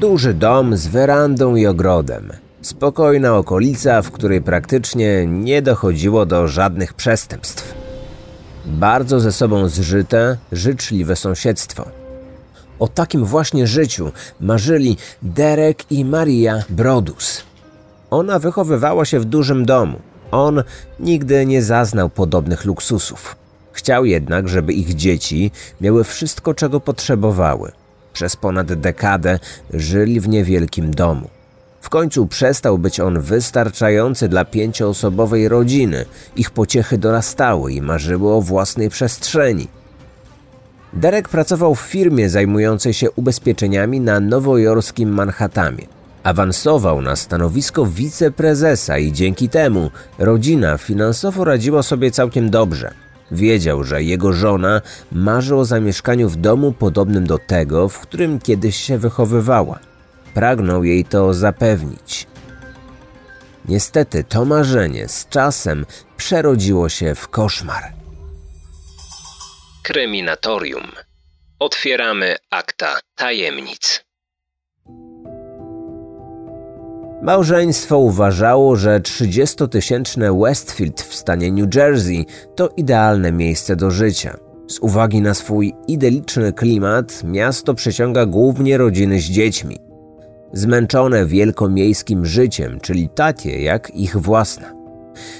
Duży dom z werandą i ogrodem. Spokojna okolica, w której praktycznie nie dochodziło do żadnych przestępstw. Bardzo ze sobą zżyte, życzliwe sąsiedztwo. O takim właśnie życiu marzyli Derek i Maria Brodus. Ona wychowywała się w dużym domu. On nigdy nie zaznał podobnych luksusów. Chciał jednak, żeby ich dzieci miały wszystko, czego potrzebowały. Przez ponad dekadę żyli w niewielkim domu. W końcu przestał być on wystarczający dla pięcioosobowej rodziny. Ich pociechy dorastały i marzyły o własnej przestrzeni. Derek pracował w firmie zajmującej się ubezpieczeniami na nowojorskim Manhattanie. Awansował na stanowisko wiceprezesa i dzięki temu rodzina finansowo radziła sobie całkiem dobrze. Wiedział, że jego żona marzy o zamieszkaniu w domu podobnym do tego, w którym kiedyś się wychowywała. Pragnął jej to zapewnić. Niestety to marzenie z czasem przerodziło się w koszmar. Kryminatorium. Otwieramy akta tajemnic. Małżeństwo uważało, że 30-tysięczne Westfield w stanie New Jersey to idealne miejsce do życia. Z uwagi na swój idyliczny klimat, miasto przyciąga głównie rodziny z dziećmi. Zmęczone wielkomiejskim życiem, czyli takie jak ich własna.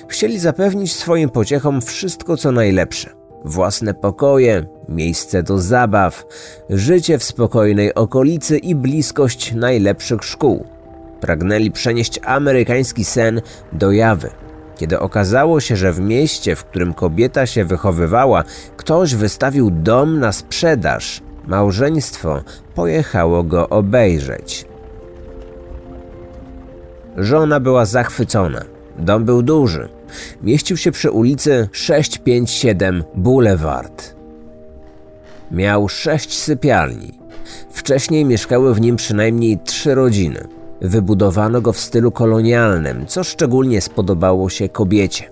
Chcieli zapewnić swoim pociechom wszystko co najlepsze. Własne pokoje, miejsce do zabaw, życie w spokojnej okolicy i bliskość najlepszych szkół pragnęli przenieść amerykański sen do jawy. Kiedy okazało się, że w mieście, w którym kobieta się wychowywała, ktoś wystawił dom na sprzedaż, małżeństwo pojechało go obejrzeć. Żona była zachwycona. Dom był duży. Mieścił się przy ulicy 657 Boulevard. Miał sześć sypialni. Wcześniej mieszkały w nim przynajmniej trzy rodziny. Wybudowano go w stylu kolonialnym, co szczególnie spodobało się kobiecie.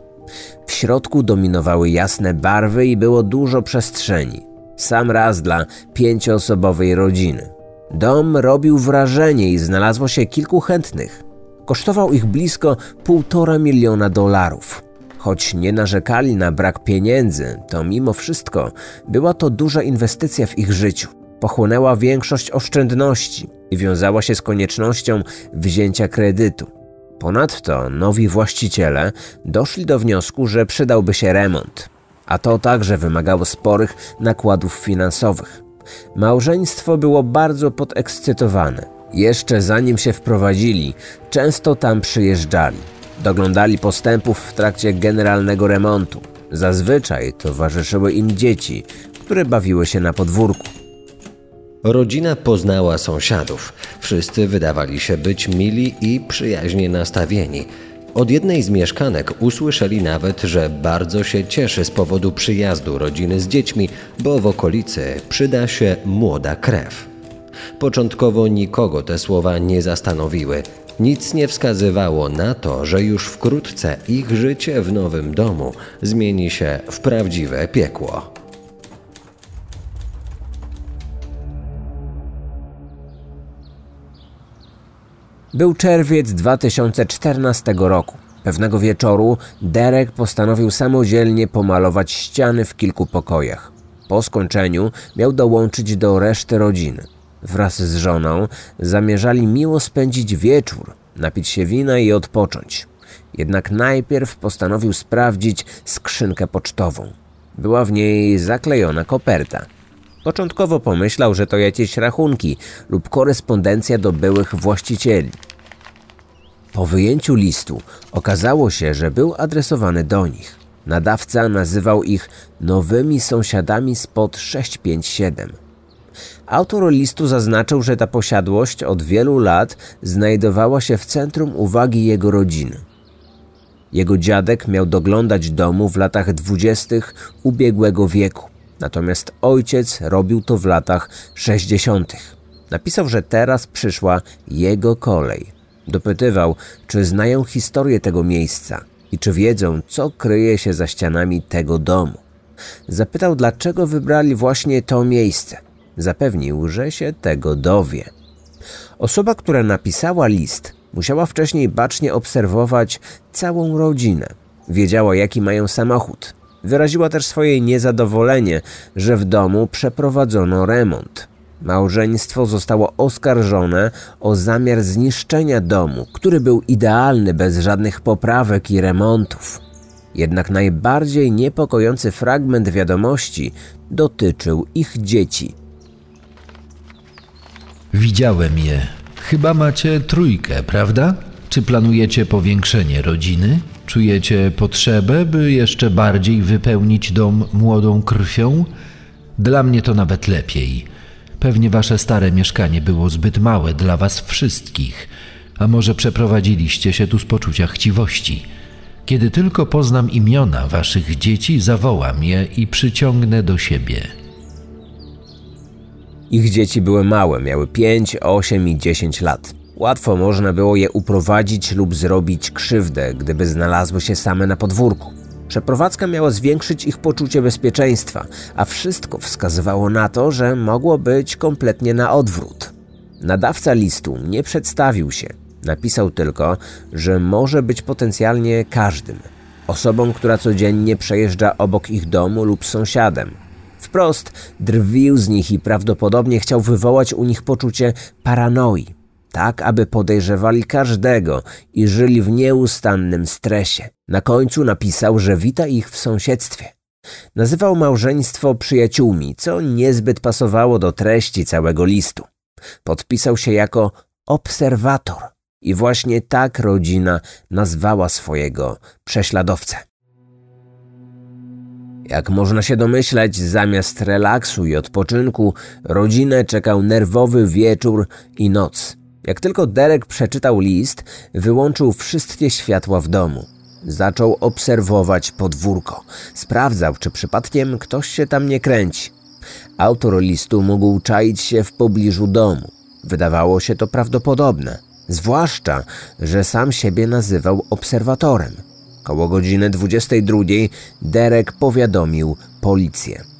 W środku dominowały jasne barwy i było dużo przestrzeni. Sam raz dla pięcioosobowej rodziny. Dom robił wrażenie i znalazło się kilku chętnych. Kosztował ich blisko półtora miliona dolarów. Choć nie narzekali na brak pieniędzy, to mimo wszystko była to duża inwestycja w ich życiu pochłonęła większość oszczędności i wiązała się z koniecznością wzięcia kredytu. Ponadto nowi właściciele doszli do wniosku, że przydałby się remont, a to także wymagało sporych nakładów finansowych. Małżeństwo było bardzo podekscytowane. Jeszcze zanim się wprowadzili, często tam przyjeżdżali. Doglądali postępów w trakcie generalnego remontu. Zazwyczaj towarzyszyły im dzieci, które bawiły się na podwórku. Rodzina poznała sąsiadów. Wszyscy wydawali się być mili i przyjaźnie nastawieni. Od jednej z mieszkanek usłyszeli nawet, że bardzo się cieszy z powodu przyjazdu rodziny z dziećmi, bo w okolicy przyda się młoda krew. Początkowo nikogo te słowa nie zastanowiły. Nic nie wskazywało na to, że już wkrótce ich życie w nowym domu zmieni się w prawdziwe piekło. Był czerwiec 2014 roku. Pewnego wieczoru Derek postanowił samodzielnie pomalować ściany w kilku pokojach. Po skończeniu miał dołączyć do reszty rodziny. Wraz z żoną zamierzali miło spędzić wieczór, napić się wina i odpocząć. Jednak najpierw postanowił sprawdzić skrzynkę pocztową. Była w niej zaklejona koperta. Początkowo pomyślał, że to jakieś rachunki lub korespondencja do byłych właścicieli. Po wyjęciu listu okazało się, że był adresowany do nich. Nadawca nazywał ich nowymi sąsiadami spod 657. Autor listu zaznaczył, że ta posiadłość od wielu lat znajdowała się w centrum uwagi jego rodziny. Jego dziadek miał doglądać domu w latach dwudziestych ubiegłego wieku. Natomiast ojciec robił to w latach 60. Napisał, że teraz przyszła jego kolej. Dopytywał, czy znają historię tego miejsca i czy wiedzą, co kryje się za ścianami tego domu. Zapytał, dlaczego wybrali właśnie to miejsce. Zapewnił, że się tego dowie. Osoba, która napisała list, musiała wcześniej bacznie obserwować całą rodzinę. Wiedziała, jaki mają samochód. Wyraziła też swoje niezadowolenie, że w domu przeprowadzono remont. Małżeństwo zostało oskarżone o zamiar zniszczenia domu, który był idealny bez żadnych poprawek i remontów. Jednak najbardziej niepokojący fragment wiadomości dotyczył ich dzieci. Widziałem je. Chyba macie trójkę, prawda? Czy planujecie powiększenie rodziny? Czujecie potrzebę, by jeszcze bardziej wypełnić dom młodą krwią? Dla mnie to nawet lepiej. Pewnie wasze stare mieszkanie było zbyt małe dla was wszystkich, a może przeprowadziliście się tu z poczucia chciwości. Kiedy tylko poznam imiona waszych dzieci, zawołam je i przyciągnę do siebie. Ich dzieci były małe, miały 5, 8 i 10 lat. Łatwo można było je uprowadzić lub zrobić krzywdę, gdyby znalazły się same na podwórku. Przeprowadzka miała zwiększyć ich poczucie bezpieczeństwa, a wszystko wskazywało na to, że mogło być kompletnie na odwrót. Nadawca listu nie przedstawił się. Napisał tylko, że może być potencjalnie każdym. Osobą, która codziennie przejeżdża obok ich domu lub sąsiadem. Wprost drwił z nich i prawdopodobnie chciał wywołać u nich poczucie paranoi, tak aby podejrzewali każdego i żyli w nieustannym stresie. Na końcu napisał, że wita ich w sąsiedztwie. Nazywał małżeństwo przyjaciółmi, co niezbyt pasowało do treści całego listu. Podpisał się jako obserwator i właśnie tak rodzina nazwała swojego prześladowcę. Jak można się domyśleć, zamiast relaksu i odpoczynku, rodzinę czekał nerwowy wieczór i noc. Jak tylko Derek przeczytał list, wyłączył wszystkie światła w domu. Zaczął obserwować podwórko. Sprawdzał, czy przypadkiem ktoś się tam nie kręci. Autor listu mógł czaić się w pobliżu domu. Wydawało się to prawdopodobne, zwłaszcza, że sam siebie nazywał obserwatorem. Koło godziny 22 Derek powiadomił policję.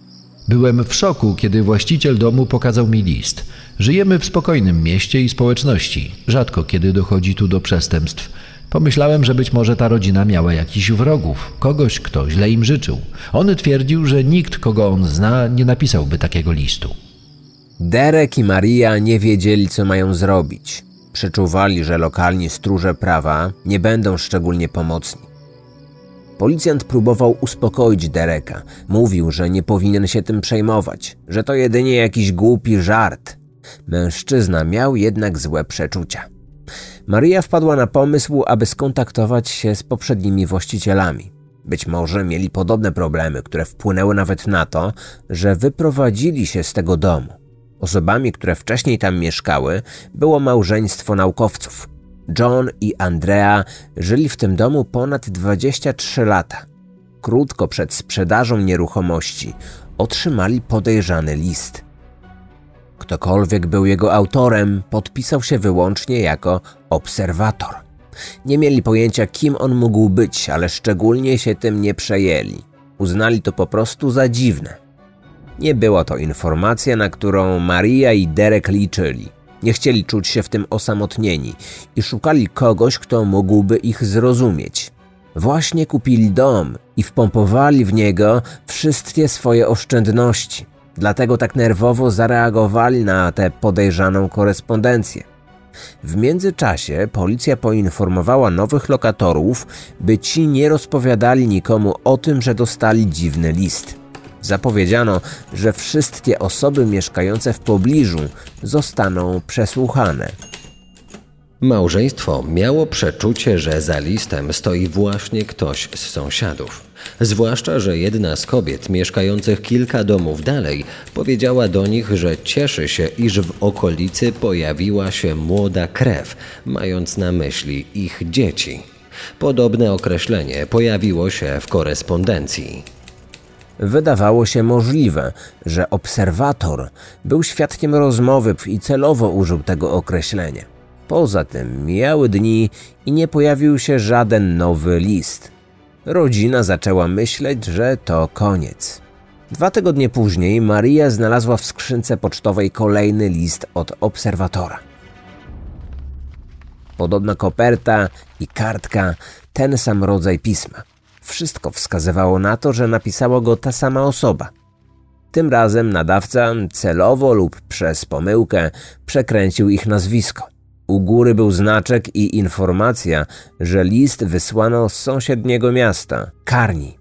Byłem w szoku, kiedy właściciel domu pokazał mi list. Żyjemy w spokojnym mieście i społeczności. Rzadko kiedy dochodzi tu do przestępstw. Pomyślałem, że być może ta rodzina miała jakichś wrogów, kogoś, kto źle im życzył. On twierdził, że nikt, kogo on zna, nie napisałby takiego listu. Derek i Maria nie wiedzieli, co mają zrobić. Przeczuwali, że lokalni stróże prawa nie będą szczególnie pomocni. Policjant próbował uspokoić Dereka. Mówił, że nie powinien się tym przejmować, że to jedynie jakiś głupi żart. Mężczyzna miał jednak złe przeczucia. Maria wpadła na pomysł, aby skontaktować się z poprzednimi właścicielami. Być może mieli podobne problemy, które wpłynęły nawet na to, że wyprowadzili się z tego domu. Osobami, które wcześniej tam mieszkały, było małżeństwo naukowców. John i Andrea żyli w tym domu ponad 23 lata. Krótko przed sprzedażą nieruchomości otrzymali podejrzany list. Ktokolwiek był jego autorem, podpisał się wyłącznie jako obserwator. Nie mieli pojęcia, kim on mógł być, ale szczególnie się tym nie przejęli. Uznali to po prostu za dziwne. Nie była to informacja, na którą Maria i Derek liczyli. Nie chcieli czuć się w tym osamotnieni i szukali kogoś, kto mógłby ich zrozumieć. Właśnie kupili dom i wpompowali w niego wszystkie swoje oszczędności. Dlatego tak nerwowo zareagowali na tę podejrzaną korespondencję. W międzyczasie policja poinformowała nowych lokatorów, by ci nie rozpowiadali nikomu o tym, że dostali dziwny list. Zapowiedziano, że wszystkie osoby mieszkające w pobliżu zostaną przesłuchane. Małżeństwo miało przeczucie, że za listem stoi właśnie ktoś z sąsiadów. Zwłaszcza, że jedna z kobiet mieszkających kilka domów dalej powiedziała do nich, że cieszy się, iż w okolicy pojawiła się młoda krew, mając na myśli ich dzieci. Podobne określenie pojawiło się w korespondencji. Wydawało się możliwe, że obserwator był świadkiem rozmowy i celowo użył tego określenia. Poza tym mijały dni i nie pojawił się żaden nowy list. Rodzina zaczęła myśleć, że to koniec. Dwa tygodnie później Maria znalazła w skrzynce pocztowej kolejny list od obserwatora. Podobna koperta i kartka, ten sam rodzaj pisma. Wszystko wskazywało na to, że napisała go ta sama osoba. Tym razem nadawca celowo lub przez pomyłkę przekręcił ich nazwisko. U góry był znaczek i informacja, że list wysłano z sąsiedniego miasta, Karni.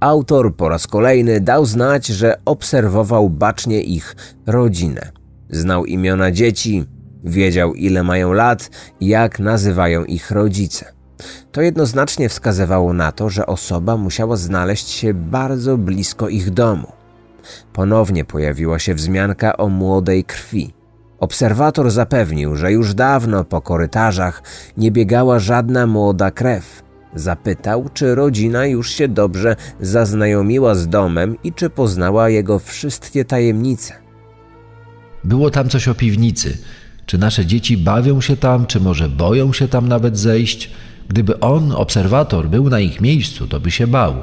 Autor po raz kolejny dał znać, że obserwował bacznie ich rodzinę. Znał imiona dzieci, wiedział ile mają lat jak nazywają ich rodzice. To jednoznacznie wskazywało na to, że osoba musiała znaleźć się bardzo blisko ich domu. Ponownie pojawiła się wzmianka o młodej krwi. Obserwator zapewnił, że już dawno po korytarzach nie biegała żadna młoda krew. Zapytał, czy rodzina już się dobrze zaznajomiła z domem i czy poznała jego wszystkie tajemnice. Było tam coś o piwnicy. Czy nasze dzieci bawią się tam, czy może boją się tam nawet zejść? Gdyby on, obserwator, był na ich miejscu, to by się bał.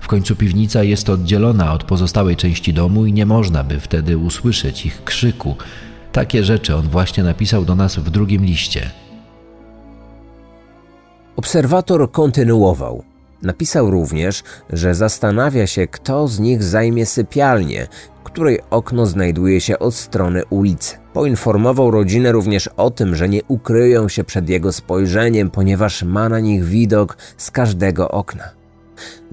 W końcu piwnica jest oddzielona od pozostałej części domu i nie można by wtedy usłyszeć ich krzyku. Takie rzeczy on właśnie napisał do nas w drugim liście. Obserwator kontynuował. Napisał również, że zastanawia się, kto z nich zajmie sypialnię, której okno znajduje się od strony ulicy. Poinformował rodzinę również o tym, że nie ukryją się przed jego spojrzeniem, ponieważ ma na nich widok z każdego okna.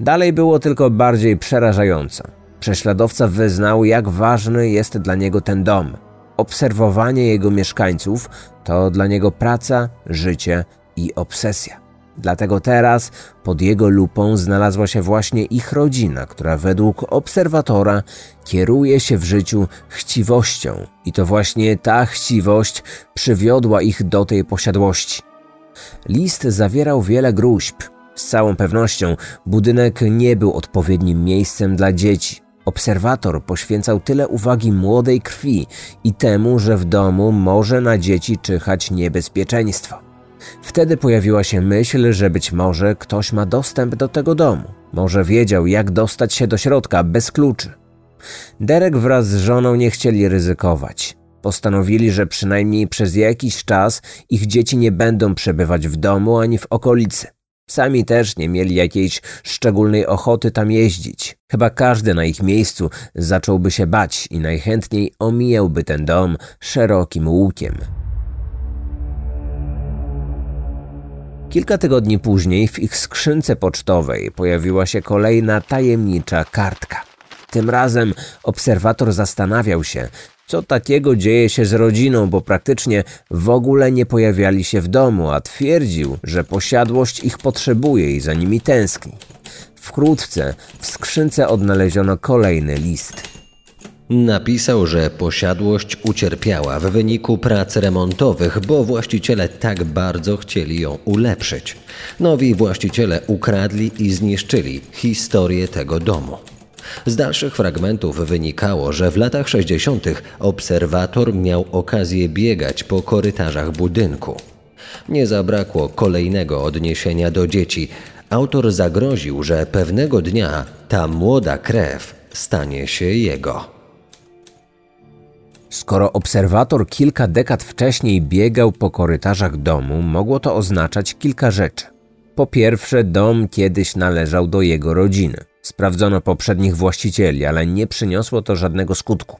Dalej było tylko bardziej przerażająco. Prześladowca wyznał, jak ważny jest dla niego ten dom. Obserwowanie jego mieszkańców to dla niego praca, życie i obsesja. Dlatego teraz pod jego lupą znalazła się właśnie ich rodzina, która według obserwatora kieruje się w życiu chciwością, i to właśnie ta chciwość przywiodła ich do tej posiadłości. List zawierał wiele gruźb. Z całą pewnością budynek nie był odpowiednim miejscem dla dzieci. Obserwator poświęcał tyle uwagi młodej krwi i temu, że w domu może na dzieci czyhać niebezpieczeństwo. Wtedy pojawiła się myśl, że być może ktoś ma dostęp do tego domu. Może wiedział, jak dostać się do środka bez kluczy. Derek wraz z żoną nie chcieli ryzykować. Postanowili, że przynajmniej przez jakiś czas ich dzieci nie będą przebywać w domu ani w okolicy. Sami też nie mieli jakiejś szczególnej ochoty tam jeździć. Chyba każdy na ich miejscu zacząłby się bać i najchętniej omijałby ten dom szerokim łukiem. Kilka tygodni później w ich skrzynce pocztowej pojawiła się kolejna tajemnicza kartka. Tym razem obserwator zastanawiał się, co takiego dzieje się z rodziną, bo praktycznie w ogóle nie pojawiali się w domu, a twierdził, że posiadłość ich potrzebuje i za nimi tęskni. Wkrótce w skrzynce odnaleziono kolejny list. Napisał, że posiadłość ucierpiała w wyniku prac remontowych, bo właściciele tak bardzo chcieli ją ulepszyć. Nowi właściciele ukradli i zniszczyli historię tego domu. Z dalszych fragmentów wynikało, że w latach 60. obserwator miał okazję biegać po korytarzach budynku. Nie zabrakło kolejnego odniesienia do dzieci. Autor zagroził, że pewnego dnia ta młoda krew stanie się jego. Skoro obserwator kilka dekad wcześniej biegał po korytarzach domu, mogło to oznaczać kilka rzeczy. Po pierwsze, dom kiedyś należał do jego rodziny. Sprawdzono poprzednich właścicieli, ale nie przyniosło to żadnego skutku.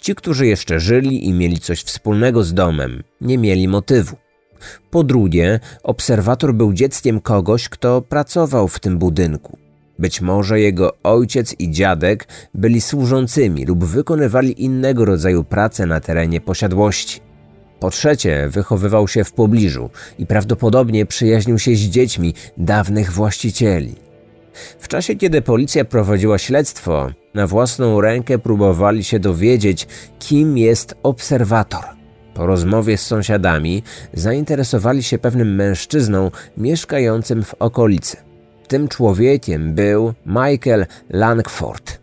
Ci, którzy jeszcze żyli i mieli coś wspólnego z domem, nie mieli motywu. Po drugie, obserwator był dzieckiem kogoś, kto pracował w tym budynku. Być może jego ojciec i dziadek byli służącymi lub wykonywali innego rodzaju pracę na terenie posiadłości. Po trzecie, wychowywał się w pobliżu i prawdopodobnie przyjaźnił się z dziećmi dawnych właścicieli. W czasie, kiedy policja prowadziła śledztwo, na własną rękę próbowali się dowiedzieć, kim jest obserwator. Po rozmowie z sąsiadami zainteresowali się pewnym mężczyzną mieszkającym w okolicy. Tym człowiekiem był Michael Langford.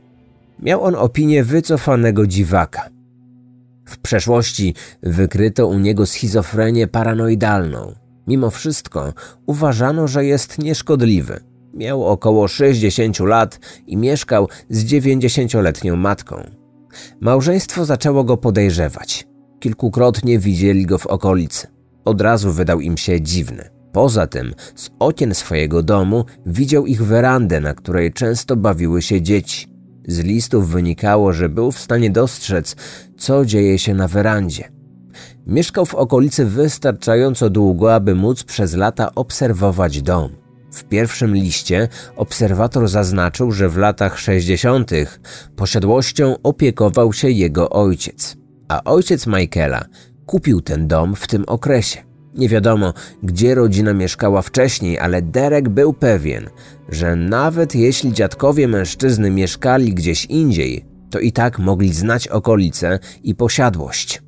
Miał on opinię wycofanego dziwaka. W przeszłości wykryto u niego schizofrenię paranoidalną. Mimo wszystko uważano, że jest nieszkodliwy. Miał około 60 lat i mieszkał z 90-letnią matką. Małżeństwo zaczęło go podejrzewać. Kilkukrotnie widzieli go w okolicy. od razu wydał im się dziwny. Poza tym, z okien swojego domu widział ich werandę, na której często bawiły się dzieci. Z listów wynikało, że był w stanie dostrzec, co dzieje się na werandzie. Mieszkał w okolicy wystarczająco długo, aby móc przez lata obserwować dom. W pierwszym liście obserwator zaznaczył, że w latach 60. posiadłością opiekował się jego ojciec, a ojciec Michaela kupił ten dom w tym okresie. Nie wiadomo, gdzie rodzina mieszkała wcześniej, ale Derek był pewien, że nawet jeśli dziadkowie mężczyzny mieszkali gdzieś indziej, to i tak mogli znać okolice i posiadłość.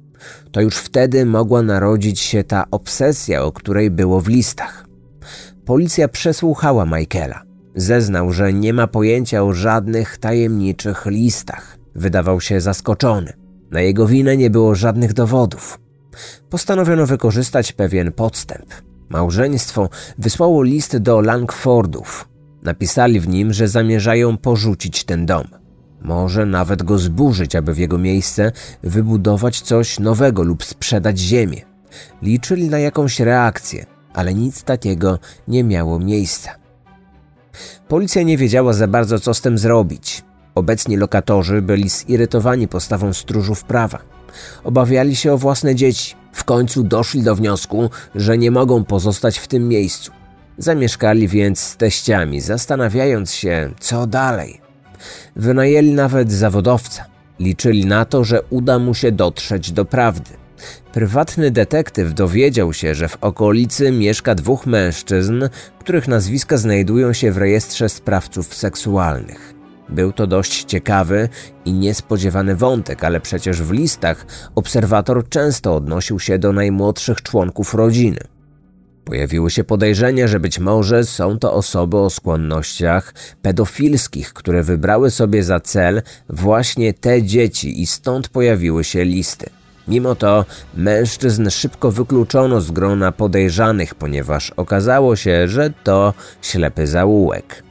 To już wtedy mogła narodzić się ta obsesja, o której było w listach. Policja przesłuchała Michaela. Zeznał, że nie ma pojęcia o żadnych tajemniczych listach. Wydawał się zaskoczony. Na jego winę nie było żadnych dowodów. Postanowiono wykorzystać pewien podstęp. Małżeństwo wysłało list do Langfordów. Napisali w nim, że zamierzają porzucić ten dom. Może nawet go zburzyć, aby w jego miejsce wybudować coś nowego lub sprzedać ziemię. Liczyli na jakąś reakcję, ale nic takiego nie miało miejsca. Policja nie wiedziała za bardzo, co z tym zrobić. Obecni lokatorzy byli zirytowani postawą stróżów prawa. Obawiali się o własne dzieci. W końcu doszli do wniosku, że nie mogą pozostać w tym miejscu. Zamieszkali więc z teściami, zastanawiając się, co dalej. Wynajęli nawet zawodowca. Liczyli na to, że uda mu się dotrzeć do prawdy. Prywatny detektyw dowiedział się, że w okolicy mieszka dwóch mężczyzn, których nazwiska znajdują się w rejestrze sprawców seksualnych. Był to dość ciekawy i niespodziewany wątek, ale przecież w listach obserwator często odnosił się do najmłodszych członków rodziny. Pojawiły się podejrzenia, że być może są to osoby o skłonnościach pedofilskich, które wybrały sobie za cel właśnie te dzieci i stąd pojawiły się listy. Mimo to mężczyzn szybko wykluczono z grona podejrzanych, ponieważ okazało się, że to ślepy zaułek.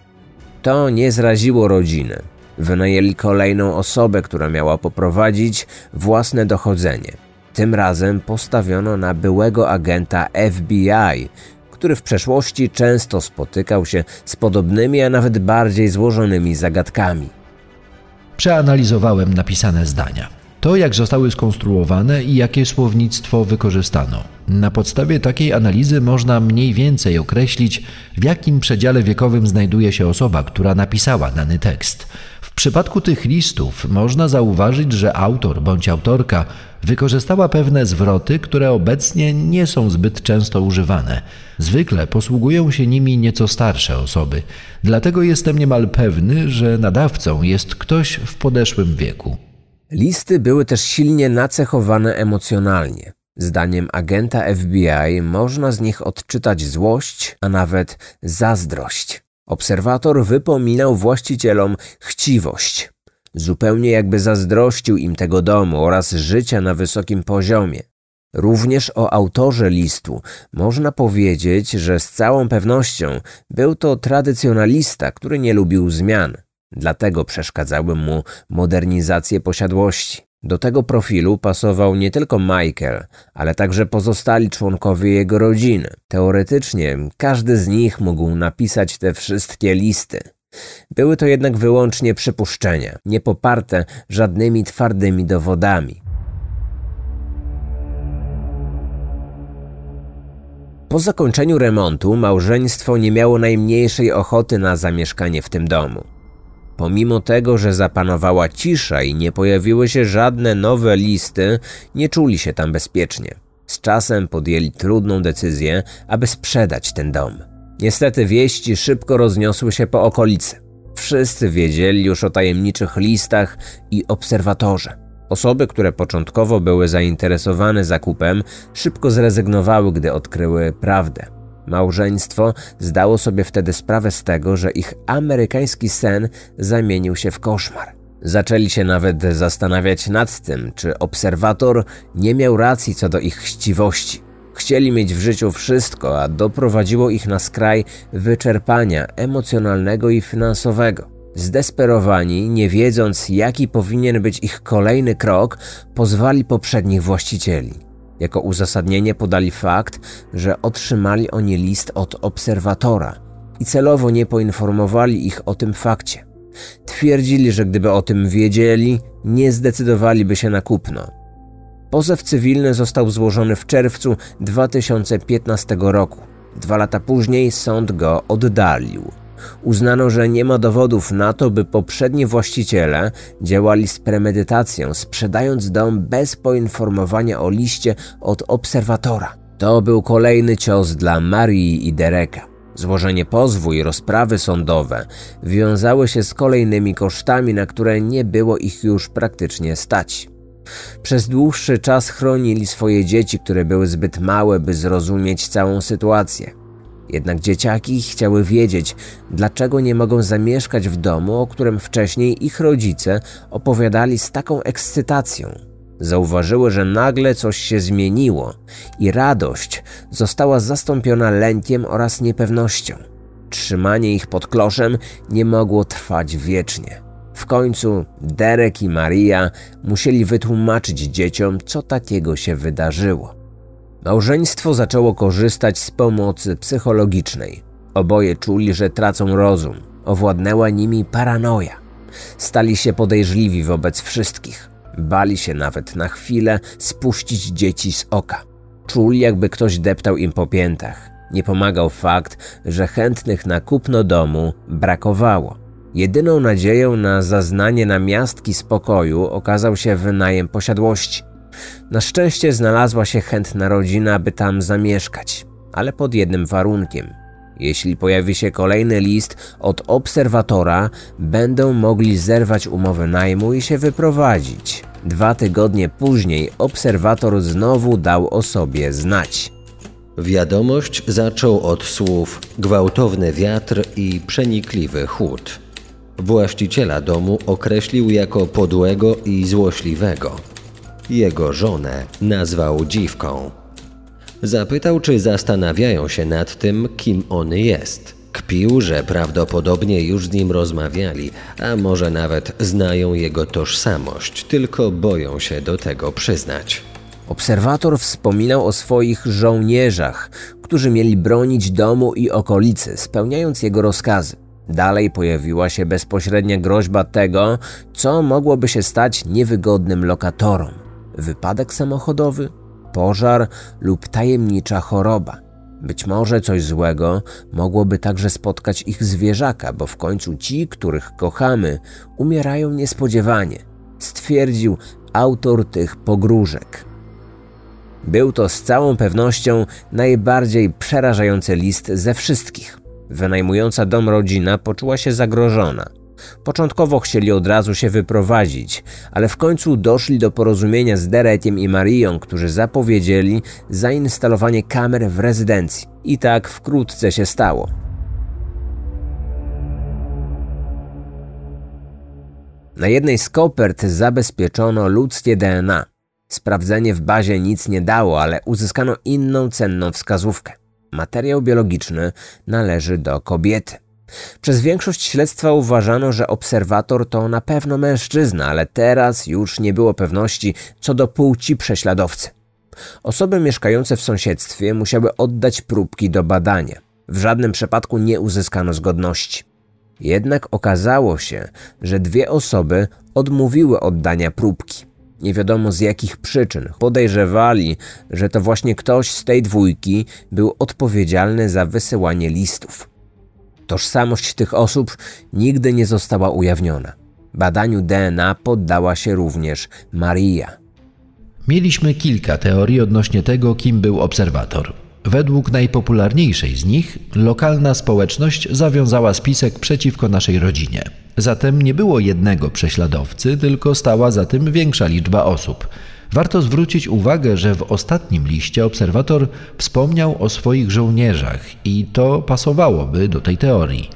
To nie zraziło rodziny. Wynajęli kolejną osobę, która miała poprowadzić własne dochodzenie. Tym razem postawiono na byłego agenta FBI, który w przeszłości często spotykał się z podobnymi, a nawet bardziej złożonymi zagadkami. Przeanalizowałem napisane zdania. To, jak zostały skonstruowane i jakie słownictwo wykorzystano. Na podstawie takiej analizy można mniej więcej określić, w jakim przedziale wiekowym znajduje się osoba, która napisała dany tekst. W przypadku tych listów można zauważyć, że autor bądź autorka wykorzystała pewne zwroty, które obecnie nie są zbyt często używane. Zwykle posługują się nimi nieco starsze osoby, dlatego jestem niemal pewny, że nadawcą jest ktoś w podeszłym wieku. Listy były też silnie nacechowane emocjonalnie. Zdaniem agenta FBI można z nich odczytać złość, a nawet zazdrość. Obserwator wypominał właścicielom chciwość. Zupełnie jakby zazdrościł im tego domu oraz życia na wysokim poziomie. Również o autorze listu można powiedzieć, że z całą pewnością był to tradycjonalista, który nie lubił zmian. Dlatego przeszkadzały mu modernizacje posiadłości. Do tego profilu pasował nie tylko Michael, ale także pozostali członkowie jego rodziny. Teoretycznie każdy z nich mógł napisać te wszystkie listy. Były to jednak wyłącznie przypuszczenia, nie poparte żadnymi twardymi dowodami. Po zakończeniu remontu małżeństwo nie miało najmniejszej ochoty na zamieszkanie w tym domu. Pomimo tego, że zapanowała cisza i nie pojawiły się żadne nowe listy, nie czuli się tam bezpiecznie. Z czasem podjęli trudną decyzję, aby sprzedać ten dom. Niestety wieści szybko rozniosły się po okolicy. Wszyscy wiedzieli już o tajemniczych listach i obserwatorze. Osoby, które początkowo były zainteresowane zakupem, szybko zrezygnowały, gdy odkryły prawdę. Małżeństwo zdało sobie wtedy sprawę z tego, że ich amerykański sen zamienił się w koszmar. Zaczęli się nawet zastanawiać nad tym, czy obserwator nie miał racji co do ich chciwości. Chcieli mieć w życiu wszystko, a doprowadziło ich na skraj wyczerpania emocjonalnego i finansowego. Zdesperowani, nie wiedząc jaki powinien być ich kolejny krok, pozwali poprzednich właścicieli. Jako uzasadnienie podali fakt, że otrzymali oni list od obserwatora i celowo nie poinformowali ich o tym fakcie. Twierdzili, że gdyby o tym wiedzieli, nie zdecydowaliby się na kupno. Pozew cywilny został złożony w czerwcu 2015 roku. Dwa lata później sąd go oddalił. Uznano, że nie ma dowodów na to, by poprzedni właściciele działali z premedytacją, sprzedając dom bez poinformowania o liście od obserwatora. To był kolejny cios dla Marii i Dereka. Złożenie pozwu i rozprawy sądowe wiązały się z kolejnymi kosztami, na które nie było ich już praktycznie stać. Przez dłuższy czas chronili swoje dzieci, które były zbyt małe, by zrozumieć całą sytuację. Jednak dzieciaki chciały wiedzieć, dlaczego nie mogą zamieszkać w domu, o którym wcześniej ich rodzice opowiadali z taką ekscytacją. Zauważyły, że nagle coś się zmieniło i radość została zastąpiona lękiem oraz niepewnością. Trzymanie ich pod kloszem nie mogło trwać wiecznie. W końcu Derek i Maria musieli wytłumaczyć dzieciom, co takiego się wydarzyło. Małżeństwo zaczęło korzystać z pomocy psychologicznej. Oboje czuli, że tracą rozum. Owładnęła nimi paranoja. Stali się podejrzliwi wobec wszystkich. Bali się nawet na chwilę spuścić dzieci z oka. Czuli, jakby ktoś deptał im po piętach. Nie pomagał fakt, że chętnych na kupno domu brakowało. Jedyną nadzieją na zaznanie na miastki spokoju okazał się wynajem posiadłości. Na szczęście znalazła się chętna rodzina, by tam zamieszkać, ale pod jednym warunkiem. Jeśli pojawi się kolejny list od obserwatora, będą mogli zerwać umowę najmu i się wyprowadzić. Dwa tygodnie później obserwator znowu dał o sobie znać. Wiadomość zaczął od słów gwałtowny wiatr i przenikliwy chłód. Właściciela domu określił jako podłego i złośliwego. Jego żonę nazwał dziwką. Zapytał, czy zastanawiają się nad tym, kim on jest. Kpił, że prawdopodobnie już z nim rozmawiali, a może nawet znają jego tożsamość, tylko boją się do tego przyznać. Obserwator wspominał o swoich żołnierzach, którzy mieli bronić domu i okolicy, spełniając jego rozkazy. Dalej pojawiła się bezpośrednia groźba tego, co mogłoby się stać niewygodnym lokatorom. Wypadek samochodowy, pożar lub tajemnicza choroba. Być może coś złego mogłoby także spotkać ich zwierzaka, bo w końcu ci, których kochamy, umierają niespodziewanie, stwierdził autor tych pogróżek. Był to z całą pewnością najbardziej przerażający list ze wszystkich. Wynajmująca dom rodzina poczuła się zagrożona. Początkowo chcieli od razu się wyprowadzić, ale w końcu doszli do porozumienia z Derekiem i Marią, którzy zapowiedzieli zainstalowanie kamer w rezydencji. I tak wkrótce się stało. Na jednej z kopert zabezpieczono ludzkie DNA. Sprawdzenie w bazie nic nie dało, ale uzyskano inną cenną wskazówkę. Materiał biologiczny należy do kobiety. Przez większość śledztwa uważano, że obserwator to na pewno mężczyzna, ale teraz już nie było pewności co do płci prześladowcy. Osoby mieszkające w sąsiedztwie musiały oddać próbki do badania. W żadnym przypadku nie uzyskano zgodności. Jednak okazało się, że dwie osoby odmówiły oddania próbki. Nie wiadomo z jakich przyczyn. Podejrzewali, że to właśnie ktoś z tej dwójki był odpowiedzialny za wysyłanie listów. Tożsamość tych osób nigdy nie została ujawniona. Badaniu DNA poddała się również Maria. Mieliśmy kilka teorii odnośnie tego, kim był obserwator. Według najpopularniejszej z nich, lokalna społeczność zawiązała spisek przeciwko naszej rodzinie. Zatem nie było jednego prześladowcy, tylko stała za tym większa liczba osób. Warto zwrócić uwagę, że w ostatnim liście obserwator wspomniał o swoich żołnierzach i to pasowałoby do tej teorii.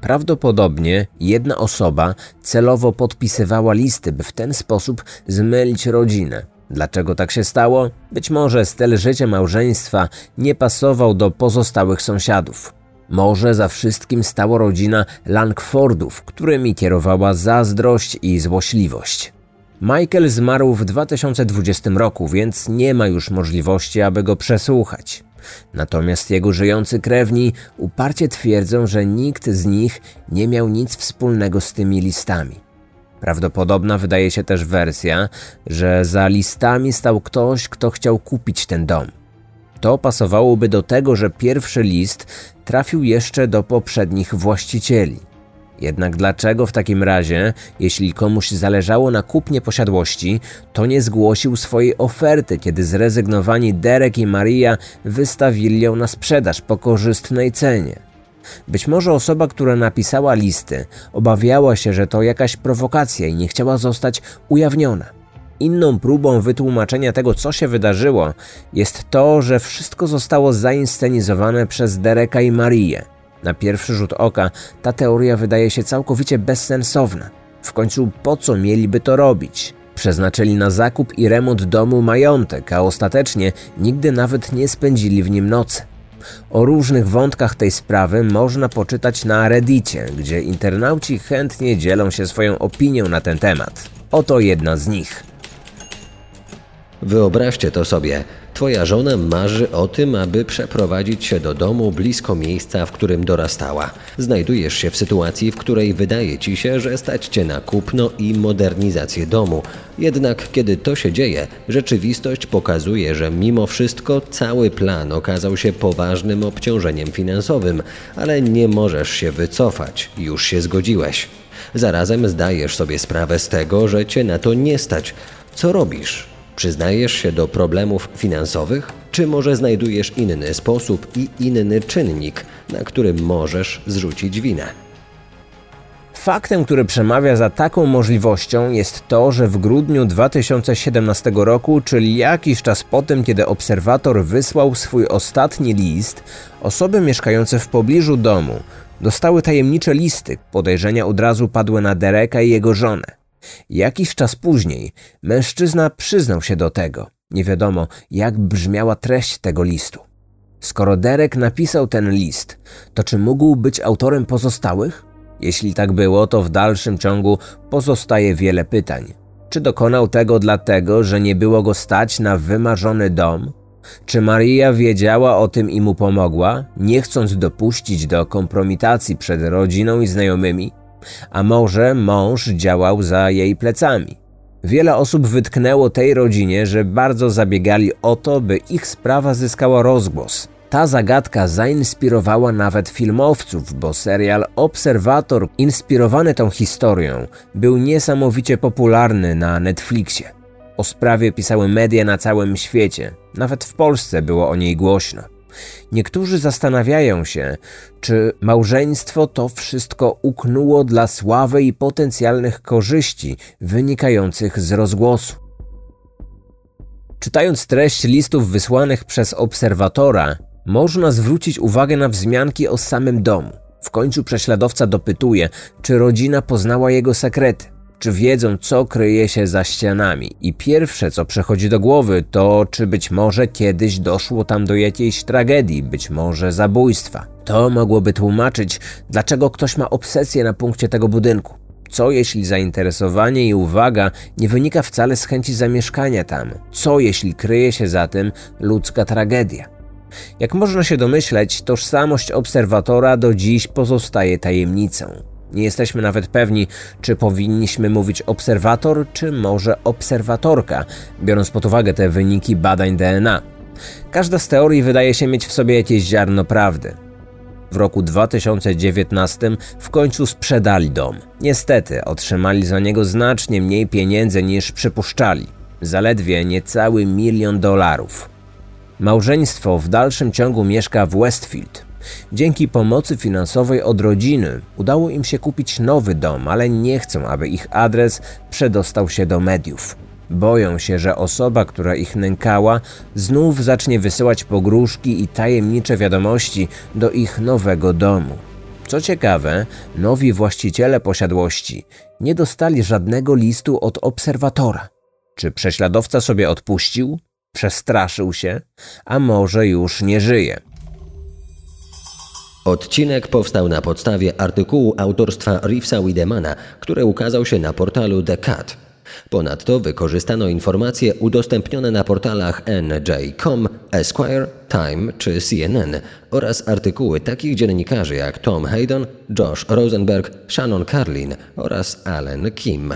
Prawdopodobnie jedna osoba celowo podpisywała listy, by w ten sposób zmylić rodzinę. Dlaczego tak się stało? Być może styl życia małżeństwa nie pasował do pozostałych sąsiadów. Może za wszystkim stała rodzina Langfordów, którymi kierowała zazdrość i złośliwość. Michael zmarł w 2020 roku, więc nie ma już możliwości, aby go przesłuchać. Natomiast jego żyjący krewni uparcie twierdzą, że nikt z nich nie miał nic wspólnego z tymi listami. Prawdopodobna wydaje się też wersja, że za listami stał ktoś, kto chciał kupić ten dom. To pasowałoby do tego, że pierwszy list trafił jeszcze do poprzednich właścicieli. Jednak dlaczego w takim razie, jeśli komuś zależało na kupnie posiadłości, to nie zgłosił swojej oferty, kiedy zrezygnowani Derek i Maria wystawili ją na sprzedaż po korzystnej cenie? Być może osoba, która napisała listy, obawiała się, że to jakaś prowokacja i nie chciała zostać ujawniona. Inną próbą wytłumaczenia tego, co się wydarzyło, jest to, że wszystko zostało zainscenizowane przez Dereka i Marię. Na pierwszy rzut oka ta teoria wydaje się całkowicie bezsensowna. W końcu po co mieliby to robić? Przeznaczyli na zakup i remont domu majątek, a ostatecznie nigdy nawet nie spędzili w nim nocy. O różnych wątkach tej sprawy można poczytać na Reddicie, gdzie internauci chętnie dzielą się swoją opinią na ten temat. Oto jedna z nich. Wyobraźcie to sobie. Twoja żona marzy o tym, aby przeprowadzić się do domu blisko miejsca, w którym dorastała. Znajdujesz się w sytuacji, w której wydaje ci się, że stać cię na kupno i modernizację domu. Jednak kiedy to się dzieje, rzeczywistość pokazuje, że mimo wszystko cały plan okazał się poważnym obciążeniem finansowym, ale nie możesz się wycofać, już się zgodziłeś. Zarazem zdajesz sobie sprawę z tego, że cię na to nie stać. Co robisz? Przyznajesz się do problemów finansowych, czy może znajdujesz inny sposób i inny czynnik, na którym możesz zrzucić winę? Faktem, który przemawia za taką możliwością jest to, że w grudniu 2017 roku, czyli jakiś czas po tym, kiedy obserwator wysłał swój ostatni list, osoby mieszkające w pobliżu domu dostały tajemnicze listy. Podejrzenia od razu padły na Dereka i jego żonę. Jakiś czas później mężczyzna przyznał się do tego. Nie wiadomo, jak brzmiała treść tego listu. Skoro Derek napisał ten list, to czy mógł być autorem pozostałych? Jeśli tak było, to w dalszym ciągu pozostaje wiele pytań. Czy dokonał tego dlatego, że nie było go stać na wymarzony dom? Czy Maria wiedziała o tym i mu pomogła, nie chcąc dopuścić do kompromitacji przed rodziną i znajomymi? A może mąż działał za jej plecami. Wiele osób wytknęło tej rodzinie, że bardzo zabiegali o to, by ich sprawa zyskała rozgłos. Ta zagadka zainspirowała nawet filmowców, bo serial Obserwator, inspirowany tą historią, był niesamowicie popularny na Netflixie. O sprawie pisały media na całym świecie, nawet w Polsce było o niej głośno. Niektórzy zastanawiają się, czy małżeństwo to wszystko uknuło dla sławy i potencjalnych korzyści wynikających z rozgłosu. Czytając treść listów wysłanych przez obserwatora, można zwrócić uwagę na wzmianki o samym domu. W końcu prześladowca dopytuje, czy rodzina poznała jego sekrety czy wiedzą, co kryje się za ścianami. I pierwsze, co przychodzi do głowy, to czy być może kiedyś doszło tam do jakiejś tragedii, być może zabójstwa. To mogłoby tłumaczyć, dlaczego ktoś ma obsesję na punkcie tego budynku. Co jeśli zainteresowanie i uwaga nie wynika wcale z chęci zamieszkania tam? Co jeśli kryje się za tym ludzka tragedia? Jak można się domyśleć, tożsamość obserwatora do dziś pozostaje tajemnicą. Nie jesteśmy nawet pewni, czy powinniśmy mówić obserwator, czy może obserwatorka, biorąc pod uwagę te wyniki badań DNA. Każda z teorii wydaje się mieć w sobie jakieś ziarno prawdy. W roku 2019 w końcu sprzedali dom. Niestety otrzymali za niego znacznie mniej pieniędzy niż przypuszczali zaledwie niecały milion dolarów. Małżeństwo w dalszym ciągu mieszka w Westfield, Dzięki pomocy finansowej od rodziny udało im się kupić nowy dom, ale nie chcą, aby ich adres przedostał się do mediów. Boją się, że osoba, która ich nękała, znów zacznie wysyłać pogróżki i tajemnicze wiadomości do ich nowego domu. Co ciekawe, nowi właściciele posiadłości nie dostali żadnego listu od obserwatora. Czy prześladowca sobie odpuścił? Przestraszył się? A może już nie żyje? Odcinek powstał na podstawie artykułu autorstwa Reevesa Widemana, który ukazał się na portalu The Cut. Ponadto wykorzystano informacje udostępnione na portalach NJ.com, Esquire, Time czy CNN oraz artykuły takich dziennikarzy jak Tom Hayden, Josh Rosenberg, Shannon Carlin oraz Alan Kim.